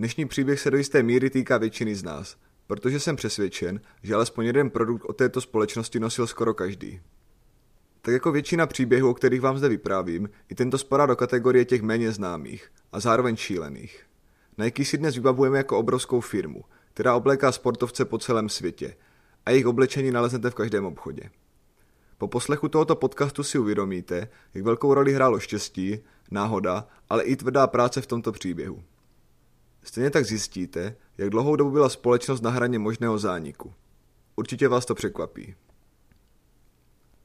Dnešní příběh se do jisté míry týká většiny z nás, protože jsem přesvědčen, že alespoň jeden produkt od této společnosti nosil skoro každý. Tak jako většina příběhů, o kterých vám zde vyprávím, i tento spadá do kategorie těch méně známých a zároveň šílených. Nike si dnes vybavujeme jako obrovskou firmu, která obléká sportovce po celém světě a jejich oblečení naleznete v každém obchodě. Po poslechu tohoto podcastu si uvědomíte, jak velkou roli hrálo štěstí, náhoda, ale i tvrdá práce v tomto příběhu. Stejně tak zjistíte, jak dlouhou dobu byla společnost na hraně možného zániku. Určitě vás to překvapí.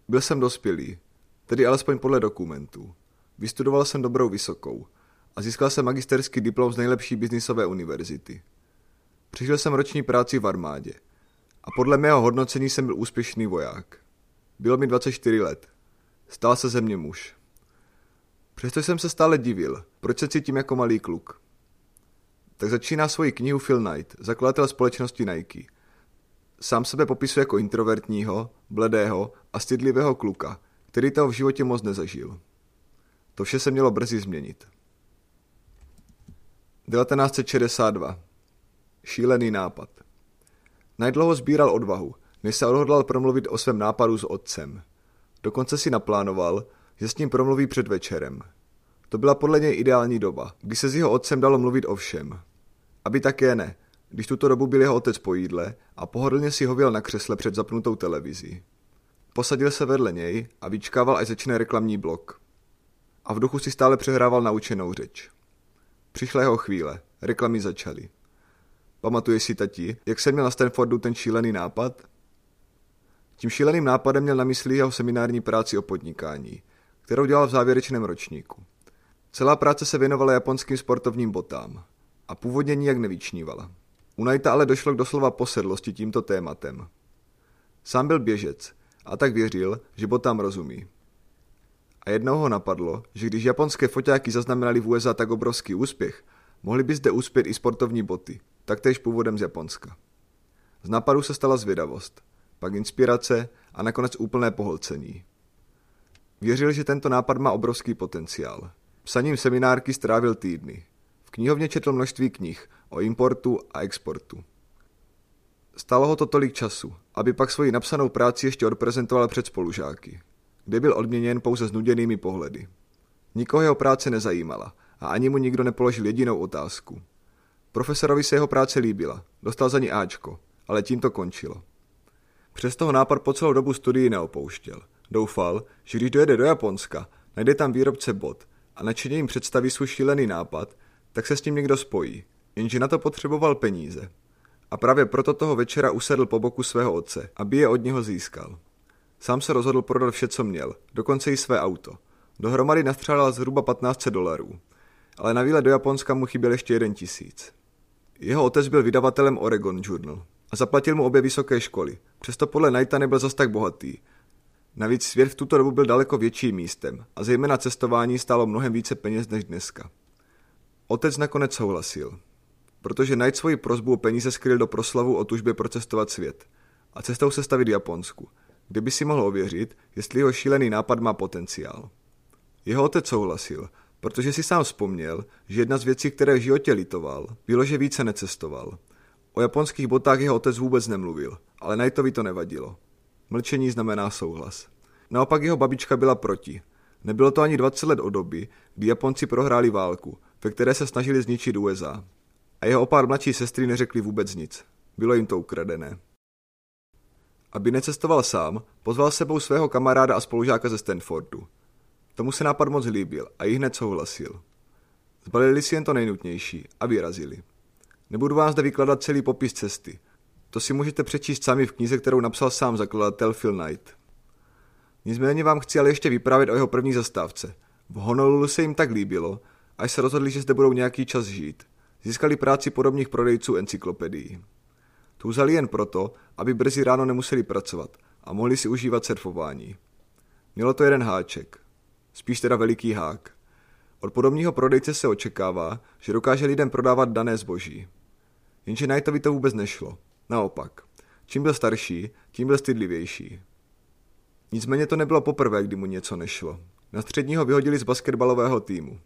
Byl jsem dospělý, tedy alespoň podle dokumentů. Vystudoval jsem dobrou vysokou a získal jsem magisterský diplom z nejlepší biznisové univerzity. Přišel jsem roční práci v armádě a podle mého hodnocení jsem byl úspěšný voják. Bylo mi 24 let. Stal se ze mě muž. Přesto jsem se stále divil, proč se cítím jako malý kluk. Tak začíná svoji knihu Phil Knight, zakladatel společnosti Nike. Sám sebe popisuje jako introvertního, bledého a stydlivého kluka, který toho v životě moc nezažil. To vše se mělo brzy změnit. 1962. Šílený nápad. Najdlouho sbíral odvahu, než se odhodlal promluvit o svém nápadu s otcem. Dokonce si naplánoval, že s ním promluví před večerem. To byla podle něj ideální doba, kdy se s jeho otcem dalo mluvit o všem. Aby také ne, když tuto dobu byl jeho otec po jídle a pohodlně si hověl na křesle před zapnutou televizí. Posadil se vedle něj a vyčkával, až začne reklamní blok. A v duchu si stále přehrával naučenou řeč. Přišla jeho chvíle, reklamy začaly. Pamatuješ si, tati, jak jsem měl na Stanfordu ten šílený nápad? Tím šíleným nápadem měl na mysli jeho seminární práci o podnikání, kterou dělal v závěrečném ročníku. Celá práce se věnovala japonským sportovním botám a původně nijak nevyčnívala. U Knighta ale došlo k doslova posedlosti tímto tématem. Sám byl běžec a tak věřil, že botám rozumí. A jednou ho napadlo, že když japonské foťáky zaznamenali v USA tak obrovský úspěch, mohli by zde uspět i sportovní boty, taktéž původem z Japonska. Z nápadu se stala zvědavost, pak inspirace a nakonec úplné pohlcení. Věřil, že tento nápad má obrovský potenciál. Psaním seminárky strávil týdny. Knihovně četl množství knih o importu a exportu. Stalo ho to tolik času, aby pak svoji napsanou práci ještě odprezentoval před spolužáky, kde byl odměněn pouze znuděnými pohledy. Nikoho jeho práce nezajímala a ani mu nikdo nepoložil jedinou otázku. Profesorovi se jeho práce líbila, dostal za ní Ačko, ale tím to končilo. Přesto ho nápad po celou dobu studii neopouštěl. Doufal, že když dojede do Japonska, najde tam výrobce bot a nadšeně jim představí svůj šílený nápad, tak se s tím někdo spojí, jenže na to potřeboval peníze. A právě proto toho večera usedl po boku svého otce, aby je od něho získal. Sám se rozhodl prodat vše, co měl, dokonce i své auto. Dohromady nastřádal zhruba 1500 dolarů, ale na výlet do Japonska mu chyběl ještě jeden tisíc. Jeho otec byl vydavatelem Oregon Journal a zaplatil mu obě vysoké školy, přesto podle Knighta nebyl zas tak bohatý. Navíc svět v tuto dobu byl daleko větším místem a zejména cestování stálo mnohem více peněz než dneska. Otec nakonec souhlasil, protože Knight svoji prozbu o peníze skryl do proslavu o tužbě procestovat svět a cestou se stavit Japonsku, kde by si mohl ověřit, jestli jeho šílený nápad má potenciál. Jeho otec souhlasil, protože si sám vzpomněl, že jedna z věcí, které v životě litoval, bylo, že více necestoval. O japonských botách jeho otec vůbec nemluvil, ale Knightovi to nevadilo. Mlčení znamená souhlas. Naopak jeho babička byla proti. Nebylo to ani 20 let od doby, kdy Japonci prohráli válku, ve které se snažili zničit USA. A jeho pár mladší sestry neřekli vůbec nic. Bylo jim to ukradené. Aby necestoval sám, pozval sebou svého kamaráda a spolužáka ze Stanfordu. Tomu se nápad moc líbil a jí hned souhlasil. Zbalili si jen to nejnutnější a vyrazili. Nebudu vám zde vykladat celý popis cesty. To si můžete přečíst sami v knize, kterou napsal sám zakladatel Phil Knight. Nicméně vám chci ale ještě vyprávět o jeho první zastávce. V Honolulu se jim tak líbilo, až se rozhodli, že zde budou nějaký čas žít. Získali práci podobných prodejců encyklopedií. Tu vzali jen proto, aby brzy ráno nemuseli pracovat a mohli si užívat surfování. Mělo to jeden háček. Spíš teda veliký hák. Od podobného prodejce se očekává, že dokáže lidem prodávat dané zboží. Jenže Knightovi to vůbec nešlo. Naopak. Čím byl starší, tím byl stydlivější. Nicméně to nebylo poprvé, kdy mu něco nešlo. Na středního vyhodili z basketbalového týmu.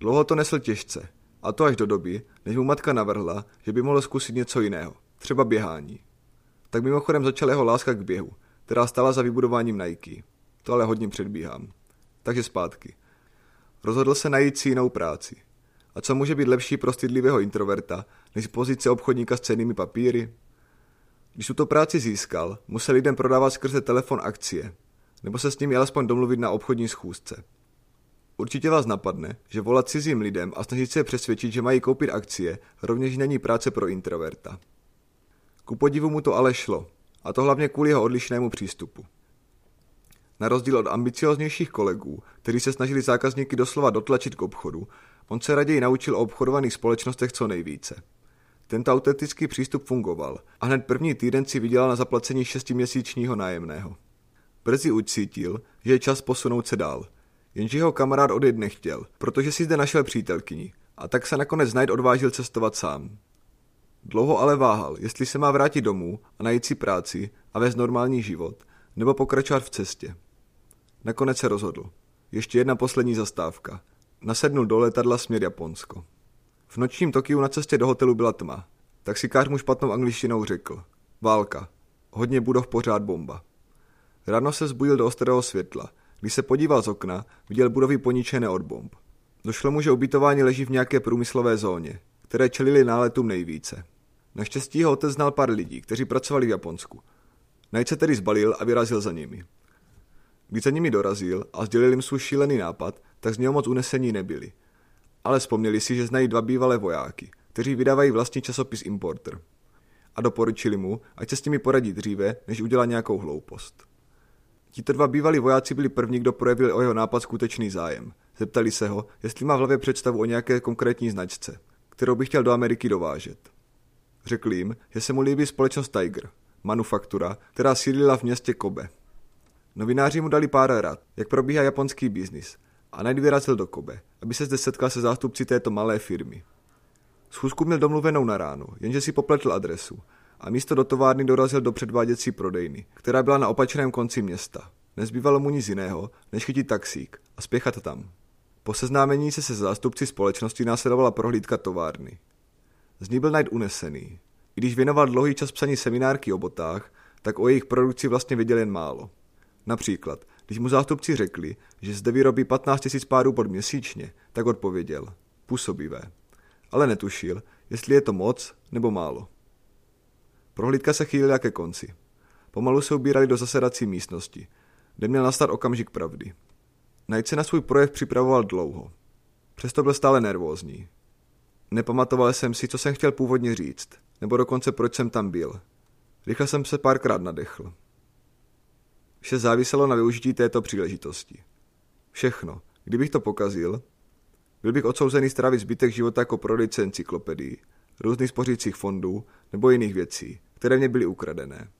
Dlouho to nesl těžce, A to až do doby, než mu matka navrhla, že by mohl zkusit něco jiného, třeba běhání. Tak mimochodem začala jeho láska k běhu, která stala za vybudováním Nike. To ale hodně předbíhám. Takže zpátky. Rozhodl se najít si jinou práci. A co může být lepší pro stydlivého introverta, než pozice obchodníka s cenými papíry? Když tuto práci získal, musel lidem prodávat skrze telefon akcie, nebo se s nimi alespoň domluvit na obchodní schůzce. Určitě vás napadne, že volat cizím lidem a snažit se je přesvědčit, že mají koupit akcie, rovněž není práce pro introverta. Ku podivu mu to ale šlo, a to hlavně kvůli jeho odlišnému přístupu. Na rozdíl od ambicioznějších kolegů, kteří se snažili zákazníky doslova dotlačit k obchodu, on se raději naučil o obchodovaných společnostech co nejvíce. Tento autentický přístup fungoval a hned první týden si vydělal na zaplacení šestiměsíčního nájemného. Brzy už cítil, že je čas posunout se dál, jenže jeho kamarád odjet nechtěl, protože si zde našel přítelkyni a tak se nakonec Knight odvážil cestovat sám. Dlouho ale váhal, jestli se má vrátit domů a najít si práci a vést normální život, nebo pokračovat v cestě. Nakonec se rozhodl. Ještě jedna poslední zastávka. Nasednul do letadla směr Japonsko. V nočním Tokiu na cestě do hotelu byla tma. Taxikář mu špatnou angličtinou řekl. Válka. Hodně budov pořád bomba. Ráno se zbudil do ostrého světla. Když se podíval z okna, viděl budovy poničené od bomb. Došlo mu, že ubytování leží v nějaké průmyslové zóně, které čelili náletům nejvíce. Naštěstí ho otec znal pár lidí, kteří pracovali v Japonsku. Najď se tedy zbalil a vyrazil za nimi. Když za nimi dorazil a sdělil jim svůj šílený nápad, tak z něho moc unesení nebyli. Ale vzpomněli si, že znají dva bývalé vojáky, kteří vydávají vlastní časopis Importer. A doporučili mu, ať se s nimi poradí dříve, než udělá nějakou hloupost. Tito dva bývalí vojáci byli první, kdo projevil o jeho nápad skutečný zájem. Zeptali se ho, jestli má v hlavě představu o nějaké konkrétní značce, kterou by chtěl do Ameriky dovážet. Řekl jim, že se mu líbí společnost Tiger, manufaktura, která sídlila v městě Kobe. Novináři mu dali pár rad, jak probíhá japonský biznis a najď vyrazil do Kobe, aby se zde setkal se zástupci této malé firmy. Schůzku měl domluvenou na ráno, jenže si popletl adresu a místo do továrny dorazil do předváděcí prodejny, která byla na opačném konci města. Nezbývalo mu nic jiného, než chytit taxík a spěchat tam. Po seznámení se se zástupci společnosti následovala prohlídka továrny. Z ní byl Knight unesený. I když věnoval dlouhý čas psaní seminárky o botách, tak o jejich produkci vlastně věděl jen málo. Například, když mu zástupci řekli, že zde vyrobí 15 000 párů pod měsíčně, tak odpověděl. Působivé. Ale netušil, jestli je to moc nebo málo. Prohlídka se chýlila ke konci. Pomalu se ubírali do zasedací místnosti, kde měl nastat okamžik pravdy. Najít se na svůj projev připravoval dlouho. Přesto byl stále nervózní. Nepamatoval jsem si, co jsem chtěl původně říct, nebo dokonce proč jsem tam byl. Rychle jsem se párkrát nadechl. Vše záviselo na využití této příležitosti. Všechno. Kdybych to pokazil, byl bych odsouzený strávit zbytek života jako prodejce encyklopedií, různých spořících fondů nebo jiných věcí, které mě byly ukradené.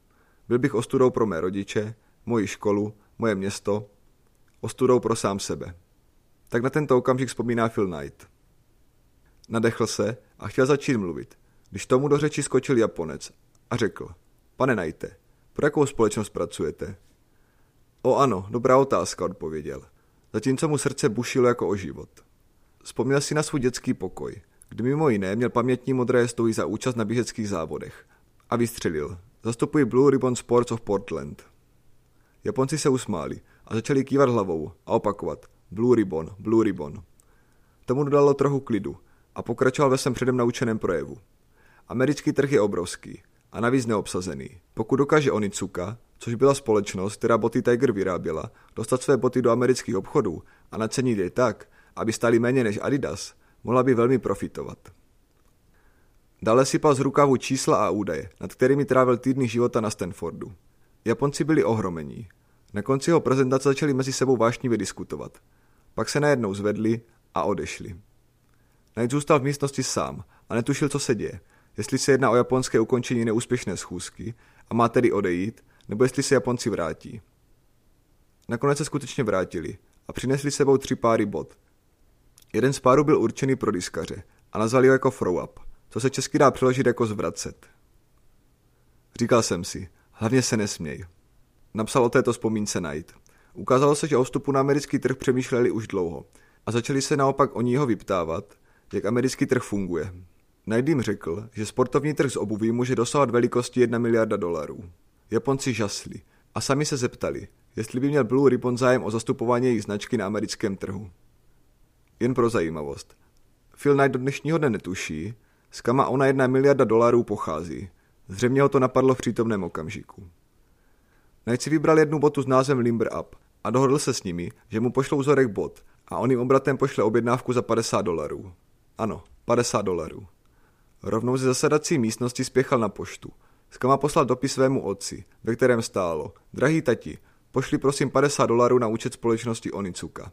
Byl bych ostudou pro mé rodiče, moji školu, moje město, ostudou pro sám sebe. Tak na tento okamžik vzpomíná Phil Knight. Nadechl se a chtěl začít mluvit, když tomu do řeči skočil Japonec a řekl, pane Knighte, pro jakou společnost pracujete? O ano, dobrá otázka, odpověděl. Zatímco mu srdce bušilo jako o život. Vzpomněl si na svůj dětský pokoj, kdy mimo jiné měl pamětní modré stojí za účast na běžeckých závodech. A vystřelil. Zastupuji Blue Ribbon Sports of Portland. Japonci se usmáli a začali kývat hlavou a opakovat Blue Ribbon, Blue Ribbon. Tomu dodalo trochu klidu a pokračoval ve svém předem naučeném projevu. Americký trh je obrovský a navíc neobsazený. Pokud dokáže Onizuka, což byla společnost, která boty Tiger vyráběla, dostat své boty do amerických obchodů a nacenit je tak, aby stály méně než Adidas, mohla by velmi profitovat. Dále sypal z rukávu čísla a údaje, nad kterými trávil týdny života na Stanfordu. Japonci byli ohromení. Na konci jeho prezentace začali mezi sebou vášnivě diskutovat. Pak se najednou zvedli a odešli. Knight zůstal v místnosti sám a netušil, co se děje, jestli se jedná o japonské ukončení neúspěšné schůzky a má tedy odejít, nebo jestli se Japonci vrátí. Nakonec se skutečně vrátili a přinesli sebou tři páry bot. Jeden z párů byl určený pro diskaře a nazvali ho jako throw up, co se česky dá přeložit jako zvracet. Říkal jsem si, hlavně se nesměj. Napsal o této vzpomínce najít. Ukázalo se, že o vstupu na americký trh přemýšleli už dlouho a začali se naopak o ní ho vyptávat, jak americký trh funguje. Jim řekl, že sportovní trh s obuví může dosahovat velikosti 1 miliarda dolarů. Japonci žasli a sami se zeptali, jestli by měl Blue Ribbon zájem o zastupování jejich značky na americkém trhu. Jen pro zajímavost. Phil Knight do dnešního dne netuší, z kama ona jedna miliarda dolarů pochází. Zřejmě ho to napadlo v přítomném okamžiku. Knight si vybral jednu botu s názvem Limber Up a dohodl se s nimi, že mu pošlou vzorek bot a on jim obratem pošle objednávku za 50 dolarů. Ano, 50 dolarů. Rovnou ze zasedací místnosti spěchal na poštu. Skama poslal dopis svému otci, ve kterém stálo. Drahý tati, pošli prosím 50 dolarů na účet společnosti Onicuka.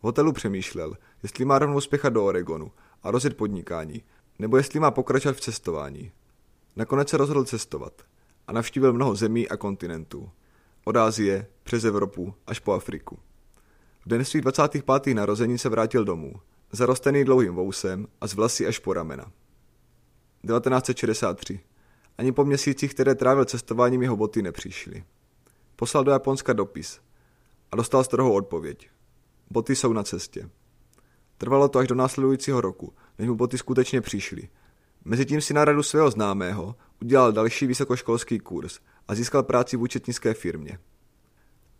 V hotelu přemýšlel, jestli má rovnou spěchat do Oregonu a rozjet podnikání, nebo jestli má pokračovat v cestování. Nakonec se rozhodl cestovat a navštívil mnoho zemí a kontinentů. Od Ázie, přes Evropu až po Afriku. V den svých 25. narození se vrátil domů, zarostený dlouhým vousem a z vlasy až po ramena. 1963. Ani po měsících, které trávil cestováním, jeho boty nepřišly. Poslal do Japonska dopis a dostal strohou odpověď. Boty jsou na cestě. Trvalo to až do následujícího roku, než mu boty skutečně přišly. Mezitím si na radu svého známého udělal další vysokoškolský kurz a získal práci v účetnické firmě.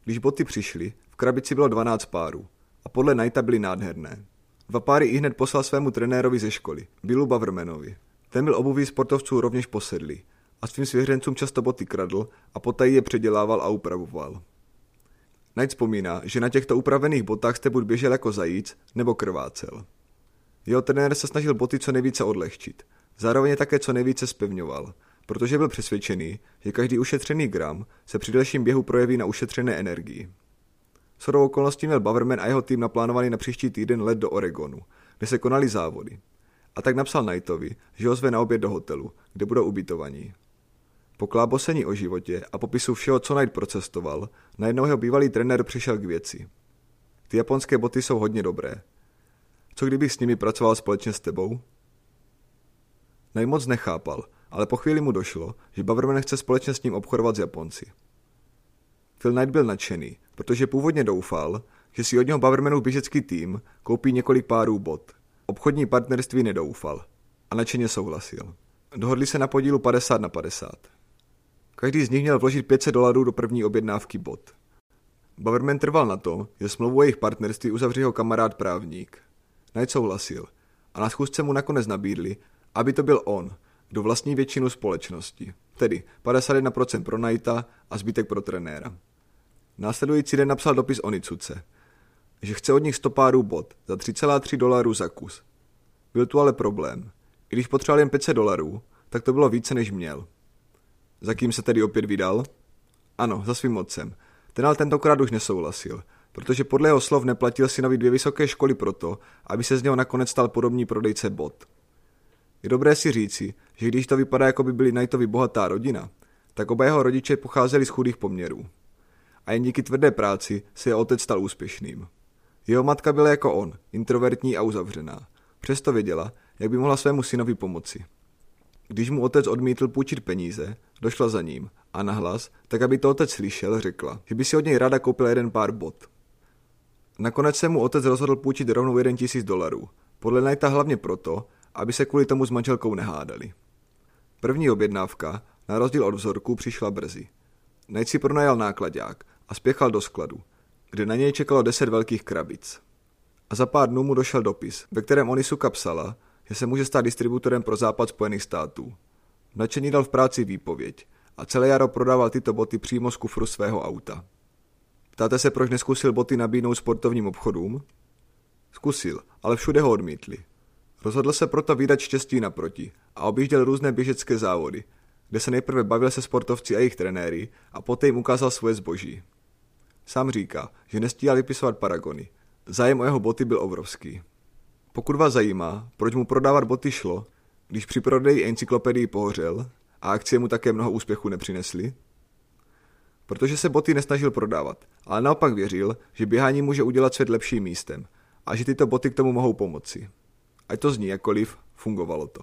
Když boty přišly, v krabici bylo 12 párů a podle Knighta byly nádherné. Dva páry i hned poslal svému trenérovi ze školy, Billu Bavermanovi. Ten byl obuví sportovců rovněž posedlý a svým svěřencům často boty kradl a potají je předělával a upravoval. Knight vzpomíná, že na těchto upravených botách jste buď běžel jako zajíc nebo krvácel. Jeho trenér se snažil boty co nejvíce odlehčit. Zároveň také co nejvíce spevňoval, protože byl přesvědčený, že každý ušetřený gram se při delším běhu projeví na ušetřené energii. Shodou okolností měl Baverman a jeho tým naplánovaný na příští týden let do Oregonu, kde se konaly závody. A tak napsal Knightovi, že ho zve na oběd do hotelu, kde budou ubytovaní. Po klábosení o životě a popisu všeho, co Knight procestoval, najednou jeho bývalý trenér přišel k věci. Ty japonské boty jsou hodně dobré. Co kdybych s nimi pracoval společně s tebou? Knight moc nechápal, ale po chvíli mu došlo, že Baverman chce společně s ním obchodovat s Japonci. Phil Knight byl nadšený, protože původně doufal, že si od něho Bavermanův běžecký tým koupí několik párů bot. Obchodní partnerství nedoufal a nadšeně souhlasil. Dohodli se na podílu 50 na 50. Každý z nich měl vložit 500 dolarů do první objednávky bot. Baverman trval na to, že smlouvu jejich partnerství uzavře jeho kamarád právník. Knight souhlasil a na schůzce mu nakonec nabídli, aby to byl on, kdo vlastní většinu společnosti, tedy 51% pro Knighta a zbytek pro trenéra. Následující den napsal dopis Onicuce, že chce od nich 100 párů bot za 3,3 dolarů za kus. Byl tu ale problém. I když potřeboval jen 500 dolarů, tak to bylo více než měl. Za kým se tedy opět vydal? Ano, za svým otcem. Ten ale tentokrát už nesouhlasil, protože podle jeho slov neplatil si nový dvě vysoké školy proto, aby se z něho nakonec stal podobný prodejce bot. Je dobré si říci, že když to vypadá, jako by byli Knightovi bohatá rodina, tak oba jeho rodiče pocházeli z chudých poměrů. A jen díky tvrdé práci se jeho otec stal úspěšným. Jeho matka byla jako on, introvertní a uzavřená. Přesto věděla, jak by mohla svému synovi pomoci. Když mu otec odmítl půjčit peníze, došla za ním a nahlas, tak aby to otec slyšel, řekla, že by si od něj ráda koupila jeden pár bot. Nakonec se mu otec rozhodl půjčit rovnou jeden tisíc dolarů. Podle Knighta hlavně proto, aby se kvůli tomu s manželkou nehádali. První objednávka, na rozdíl od vzorku, přišla brzy. Knight si pronajal nákladák a spěchal do skladu, kde na něj čekalo deset velkých krabic. A za pár dnů mu došel dopis, ve kterém Onisuka psala, že se může stát distributorem pro západ Spojených států. Načení dal v práci výpověď a celé jaro prodával tyto boty přímo z kufru svého auta. Ptáte se, proč neskusil boty nabídnout sportovním obchodům? Zkusil, ale všude ho odmítli. Rozhodl se proto vydat štěstí naproti a objížděl různé běžecké závody, kde se nejprve bavil se sportovci a jejich trenéry a poté jim ukázal svoje zboží. Sám říká, že nestíhal vypisovat paragony. Zájem o jeho boty byl obrovský. Pokud vás zajímá, proč mu prodávat boty šlo, když při prodeji encyklopedii pohořel a akcie mu také mnoho úspěchů nepřinesly? Protože se boty nesnažil prodávat, ale naopak věřil, že běhání může udělat svět lepším místem a že tyto boty k tomu mohou pomoci. Ať to zní jakkoliv, fungovalo to.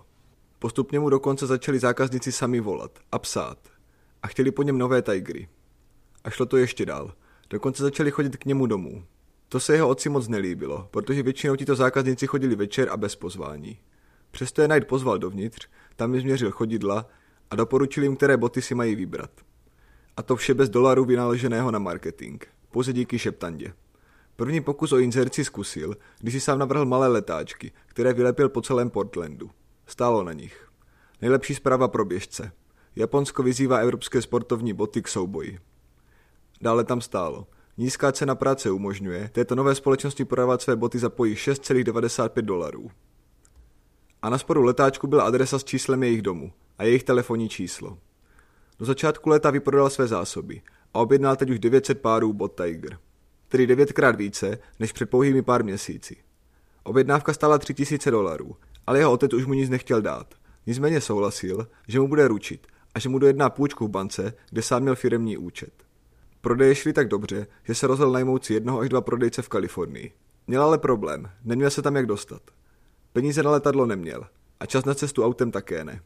Postupně mu dokonce začali zákazníci sami volat a psát a chtěli po něm nové tajgry. A šlo to ještě dál. Dokonce začali chodit k němu domů. To se jeho otci moc nelíbilo, protože většinou tito zákazníci chodili večer a bez pozvání. Přesto je Knight pozval dovnitř, tam jim změřil chodidla a doporučil jim, které boty si mají vybrat. A to vše bez dolarů vynaloženého na marketing, pouze díky šeptandě. První pokus o inzerci zkusil, když si sám navrhl malé letáčky, které vylepil po celém Portlandu. Stálo na nich. Nejlepší zpráva pro běžce. Japonsko vyzývá evropské sportovní boty k souboji. Dále tam stálo. Nízká cena práce umožňuje této nové společnosti prodávat své boty za pojí 6,95 dolarů. A na sporu letáčku byla adresa s číslem jejich domu a jejich telefonní číslo. Do začátku léta vyprodal své zásoby a objednal teď už 900 párů bot Tiger. Tedy devětkrát více než před pouhými pár měsíci. Objednávka stála 3000 dolarů, ale jeho otec už mu nic nechtěl dát. Nicméně souhlasil, že mu bude ručit a že mu dojedná půjčku v bance, kde sám měl firemní účet. Prodeje šly tak dobře, že se rozhodl najmout si jednoho až dva prodejce v Kalifornii. Měl ale problém, neměl se tam jak dostat. Peníze na letadlo neměl a čas na cestu autem také ne.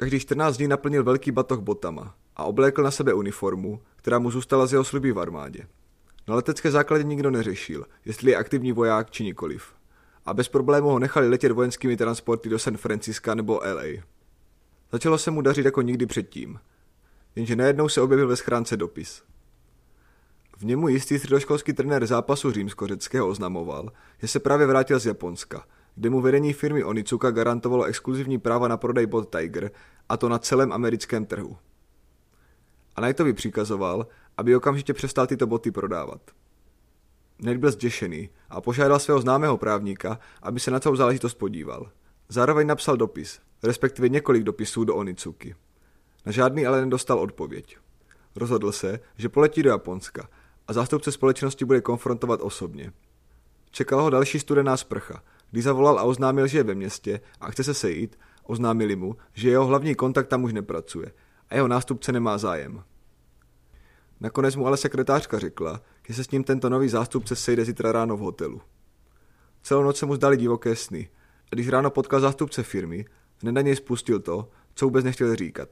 Každý 14 dní naplnil velký batoh botama a oblékl na sebe uniformu, která mu zůstala z jeho sluby v armádě. Na letecké základě nikdo neřešil, jestli je aktivní voják či nikoliv. A bez problému ho nechali letět vojenskými transporty do San Francisca nebo LA. Začalo se mu dařit jako nikdy předtím. Jenže najednou se objevil ve schránce dopis. V němu jistý středoškolský trenér zápasu římskořeckého oznamoval, že se právě vrátil z Japonska, kde mu vedení firmy Onizuka garantovalo exkluzivní práva na prodej bot Tiger, a to na celém americkém trhu. A Knightovi přikazoval, aby okamžitě přestal tyto boty prodávat. Ned byl zděšený a požádal svého známého právníka, aby se na celou záležitost podíval. Zároveň napsal dopis, respektive několik dopisů do Onicuky. Na žádný ale nedostal odpověď. Rozhodl se, že poletí do Japonska a zástupce společnosti bude konfrontovat osobně. Čekala ho další studená sprcha. Když zavolal a oznámil, že je ve městě a chce se sejít, oznámili mu, že jeho hlavní kontakt tam už nepracuje a jeho nástupce nemá zájem. Nakonec mu ale sekretářka řekla, že se s ním tento nový zástupce sejde zítra ráno v hotelu. Celou noc se mu zdali divoké sny a když ráno potkal zástupce firmy, hned na něj spustil to, co vůbec nechtěl říkat.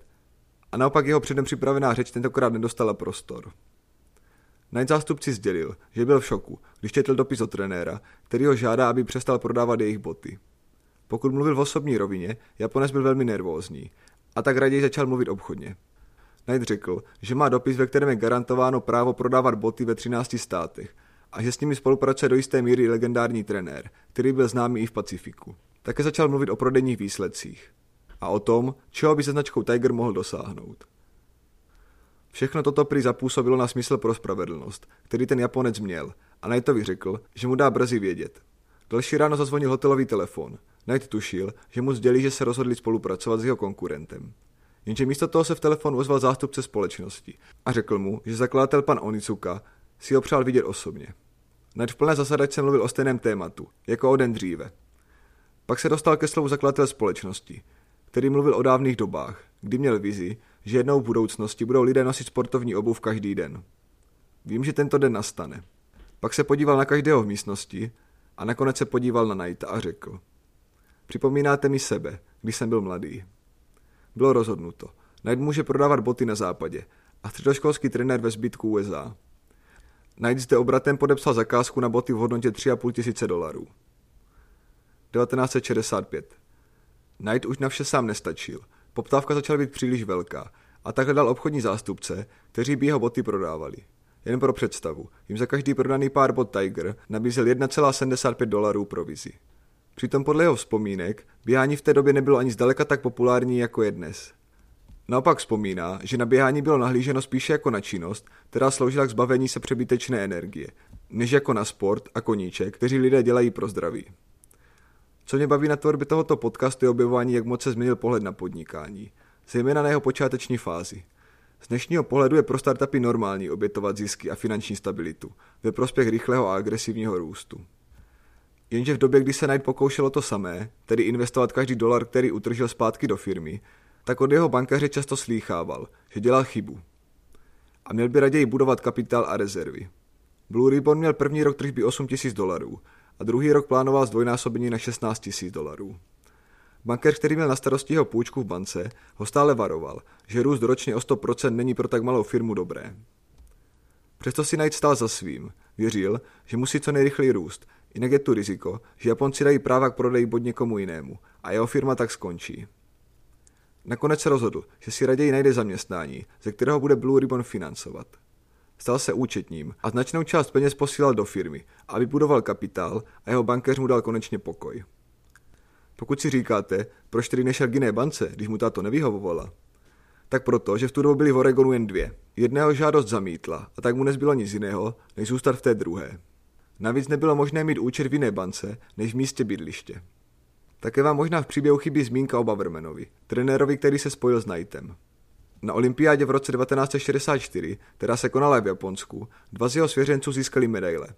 A naopak jeho předem připravená řeč tentokrát nedostala prostor. Night zástupci sdělil, že byl v šoku, když četl dopis od trenéra, který ho žádá, aby přestal prodávat jejich boty. Pokud mluvil v osobní rovině, Japonec byl velmi nervózní a tak raději začal mluvit obchodně. Knight řekl, že má dopis, ve kterém je garantováno právo prodávat boty ve 13 státech a že s nimi spolupracuje do jisté míry legendární trenér, který byl známý i v Pacifiku. Také začal mluvit o prodejních výsledcích a o tom, čeho by se značkou Tiger mohl dosáhnout. Všechno toto prý zapůsobilo na smysl pro spravedlnost, který ten Japonec měl a Knightovi řekl, že mu dá brzy vědět. Další ráno zazvonil hotelový telefon. Knight tušil, že mu sdělí, že se rozhodli spolupracovat s jeho konkurentem. Jenže místo toho se v telefonu ozval zástupce společnosti a řekl mu, že zakladatel pan Onizuka si ho přál vidět osobně. Ned v plné zasadačce mluvil o stejném tématu, jako o den dříve. Pak se dostal ke slovu zakladatel společnosti, který mluvil o dávných dobách, kdy měl vizi, že jednou v budoucnosti budou lidé nosit sportovní obuv každý den. Vím, že tento den nastane. Pak se podíval na každého v místnosti a nakonec se podíval na Knighta a řekl. Připomínáte mi sebe, když jsem byl mladý. Bylo rozhodnuto. Knight může prodávat boty na západě a středoškolský trenér ve zbytku USA. Knight zde obratem podepsal zakázku na boty v hodnotě 3,5 tisíce dolarů. 1965. Knight už na vše sám nestačil. Poptávka začala být příliš velká a tak hledal obchodní zástupce, kteří by jeho boty prodávali. Jen pro představu, jim za každý prodaný pár bot Tiger nabízel 1,75 dolarů provizi. Přitom podle jeho vzpomínek běhání v té době nebylo ani zdaleka tak populární jako je dnes. Naopak vzpomíná, že na běhání bylo nahlíženo spíše jako na činnost, která sloužila k zbavení se přebytečné energie, než jako na sport a koníček, kteří lidé dělají pro zdraví. Co mě baví na tvorbě tohoto podcastu je objevování, jak moc se změnil pohled na podnikání, zejména na jeho počáteční fázi. Z dnešního pohledu je pro startupy normální obětovat zisky a finanční stabilitu ve prospěch rychlého a agresivního růstu. Jenže v době, kdy se Knight pokoušelo to samé, tedy investovat každý dolar, který utržil zpátky do firmy, tak od jeho bankaře často slýchával, že dělal chybu. A měl by raději budovat kapitál a rezervy. Blue Ribbon měl první rok tržby 8 000 dolarů a druhý rok plánoval zdvojnásobení na 16 000 dolarů. Bankér, který měl na starosti jeho půjčku v bance, ho stále varoval, že růst ročně o 100% není pro tak malou firmu dobré. Přesto si Knight stál za svým. Věřil, že musí co nejrychleji růst, jinak je tu riziko, že Japonci dají práva k prodeji bod někomu jinému a jeho firma tak skončí. Nakonec se rozhodl, že si raději najde zaměstnání, ze kterého bude Blue Ribbon financovat. Stal se účetním a značnou část peněz posílal do firmy, aby budoval kapitál a jeho bankéř mu dal konečně pokoj. Pokud si říkáte, proč tedy nešel k jiné bance, když mu tato nevyhovovala, tak proto, že v tu dobu byly v Oregonu jen dvě. Jedného žádost zamítla a tak mu nezbylo nic jiného, než zůstat v té druhé. Navíc nebylo možné mít účet v jiné bance, než v místě bydliště. Také vám možná v příběhu chybí zmínka o Bavermanovi, trenérovi, který se spojil s Knightem. Na olympiádě v roce 1964, která se konala v Japonsku, dva z jeho svěřenců získali medaile.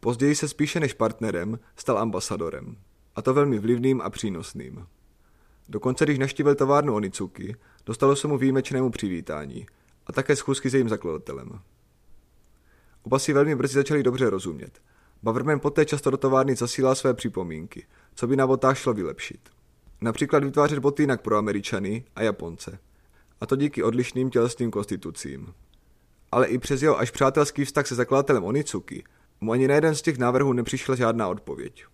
Později se spíše než partnerem stal ambasadorem. A to velmi vlivným a přínosným. Dokonce když naštívil továrnu Onicuki, dostalo se mu výjimečnému přivítání a také schůzky s jejím zakladatelem. Oba si velmi brzy začali dobře rozumět. Baverman poté často do továrny zasílal své připomínky, co by na botách šlo vylepšit. Například vytvářet boty jinak pro Američany a Japonce. A to díky odlišným tělesným konstitucím. Ale i přes jeho až přátelský vztah se zakladatelem Onicuki mu ani na jeden z těch návrhů nepřišla žádná odpověď.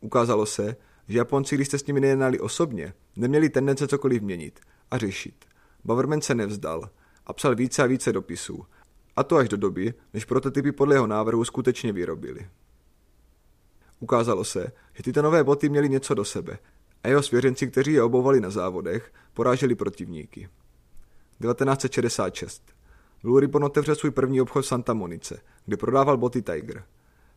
Ukázalo se, že Japonci, když jste s nimi nejednali osobně, neměli tendence cokoliv měnit a řešit. Baverman se nevzdal a psal více a více dopisů, a to až do doby, než prototypy podle jeho návrhu skutečně vyrobili. Ukázalo se, že tyto nové boty měly něco do sebe a jeho svěřenci, kteří je obovali na závodech, poráželi protivníky. 1966. Blue Ribbon otevřel svůj první obchod v Santa Monice, kde prodával boty Tiger.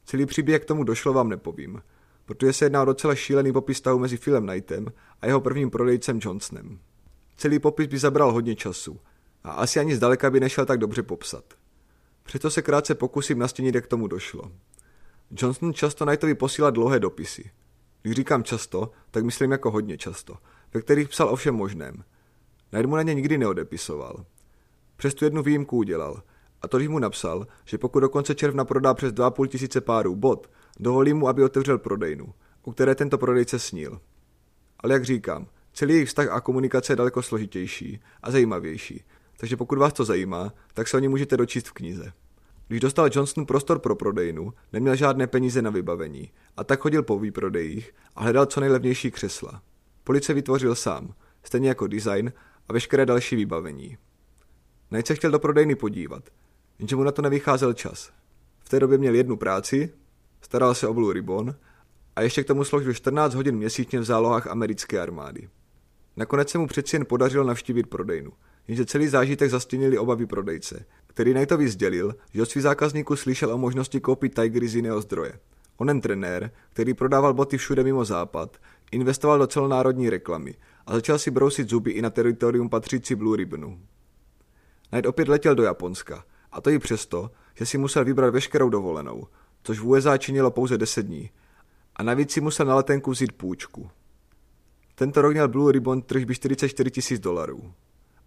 Celý příběh k tomu došlo vám nepovím, protože se jedná o docela šílený popis stavu mezi Philem Knightem a jeho prvním prodejcem Johnsonem. Celý popis by zabral hodně času a asi ani zdaleka by nešel tak dobře popsat. Přesto se krátce pokusím nastínit, jak k tomu došlo. Johnson často Knightovi posílá dlouhé dopisy. Když říkám často, tak myslím jako hodně často, ve kterých psal o všem možném. Knight mu na ně nikdy neodepisoval. Přes tu jednu výjimku udělal, a to, když mu napsal, že pokud do konce června prodá přes 2,5 tisíce párů bot, dovolí mu, aby otevřel prodejnu, u které tento prodejce snil. Ale jak říkám, celý jejich vztah a komunikace je daleko složitější a zajímavější, takže pokud vás to zajímá, tak se o ní můžete dočíst v knize. Když dostal Johnson prostor pro prodejnu, neměl žádné peníze na vybavení a tak chodil po výprodejích a hledal co nejlevnější křesla. Police vytvořil sám, stejně jako design a veškeré další vybavení. Najc se chtěl do prodejny podívat, jenže mu na to nevycházel čas. V té době měl jednu práci, staral se o Blue Ribbon a ještě k tomu složil 14 hodin měsíčně v zálohách americké armády. Nakonec se mu přeci jen podařilo navštívit prodejnu, jenže celý zážitek zastínili obavy prodejce, který Knightovi sdělil, že od svých zákazníků slyšel o možnosti koupit Tigery z jiného zdroje. Onen trenér, který prodával boty všude mimo západ, investoval do celonárodní reklamy a začal si brousit zuby i na teritorium patřící Blue Ribbonu. Knight opět letěl do Japonska, a to i přesto, že si musel vybrat veškerou dovolenou, což v USA činilo pouze 10 dní, a navíc si musel na letenku vzít půjčku. Tento rok měl Blue Ribbon tržby 44 tisíc dolarů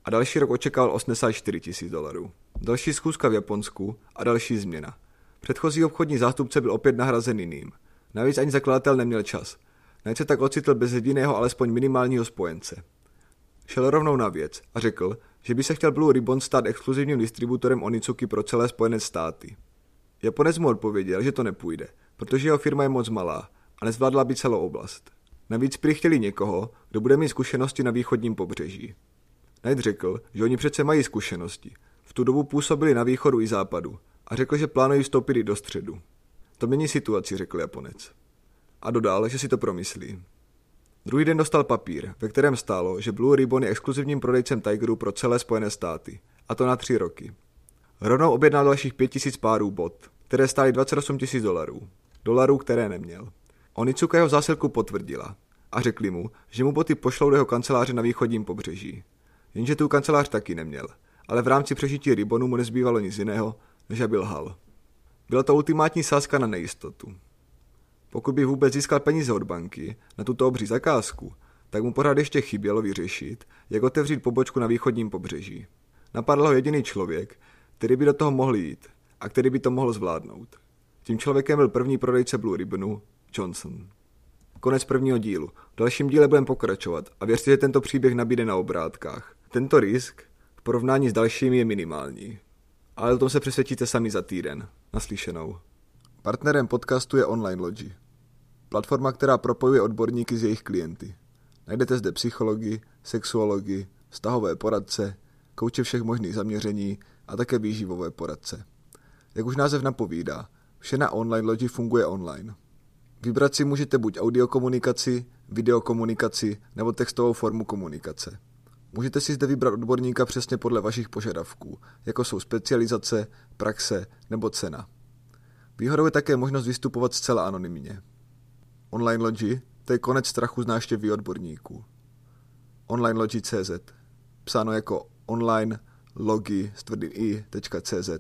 a další rok očekával 84 tisíc dolarů. Další schůzka v Japonsku a další změna. Předchozí obchodní zástupce byl opět nahrazen jiným. Navíc ani zakladatel neměl čas. Najc se tak ocitl bez jediného alespoň minimálního spojence. Šel rovnou na věc a řekl, že by se chtěl Blue Ribbon stát exkluzivním distributorem Onicuki pro celé Spojené státy. Japonec mu odpověděl, že to nepůjde, protože jeho firma je moc malá a nezvládla by celou oblast. Navíc prý chtěli někoho, kdo bude mít zkušenosti na východním pobřeží. Knight řekl, že oni přece mají zkušenosti. V tu dobu působili na východu i západu a řekl, že plánují vstoupit i do středu. To mění situaci, řekl Japonec. A dodal, že si to promyslí. Druhý den dostal papír, ve kterém stálo, že Blue Ribbon je exkluzivním prodejcem Tigeru pro celé Spojené státy, a to na tři roky. Rovnou objednal dalších 5000 párů bot, které stály 28 000 dolarů. Dolarů, které neměl. Onicuka jeho zásilku potvrdila a řekli mu, že mu boty pošlou do jeho kanceláře na východním pobřeží. Jenže tu kancelář taky neměl, ale v rámci přežití Ribonu mu nezbývalo nic jiného, než aby lhal. Byla to ultimátní sázka na nejistotu. Pokud by vůbec získal peníze od banky na tuto obří zakázku, tak mu pořád ještě chybělo vyřešit, jak otevřít pobočku na východním pobřeží. Napadl ho jediný člověk, který by do toho mohl jít a který by to mohl zvládnout. Tím člověkem byl první prodejce Blue Ribbonu, Johnson. Konec prvního dílu. V dalším díle budeme pokračovat a věřte, že tento příběh nabíde na obrátkách. Tento risk v porovnání s dalšími je minimální. ale o tom se přesvědčíte sami za týden. Naslyšenou. Partnerem podcastu je Online Logi. Platforma, která propojuje odborníky s jejich klienty. Najdete zde psychologi, sexuologi, vztahové poradce, kouče všech možných zaměření a také výživové poradce. Jak už název napovídá, vše na online lodi funguje online. Vybrat si můžete buď audiokomunikaci, videokomunikaci nebo textovou formu komunikace. Můžete si zde vybrat odborníka přesně podle vašich požadavků, jako jsou specializace, praxe nebo cena. Výhodou je také možnost vystupovat zcela anonymně. Online Logi to je konec strachu z náštěvy odborníků. OnlineLogi.cz Psáno jako online logi s tvrdým i.cz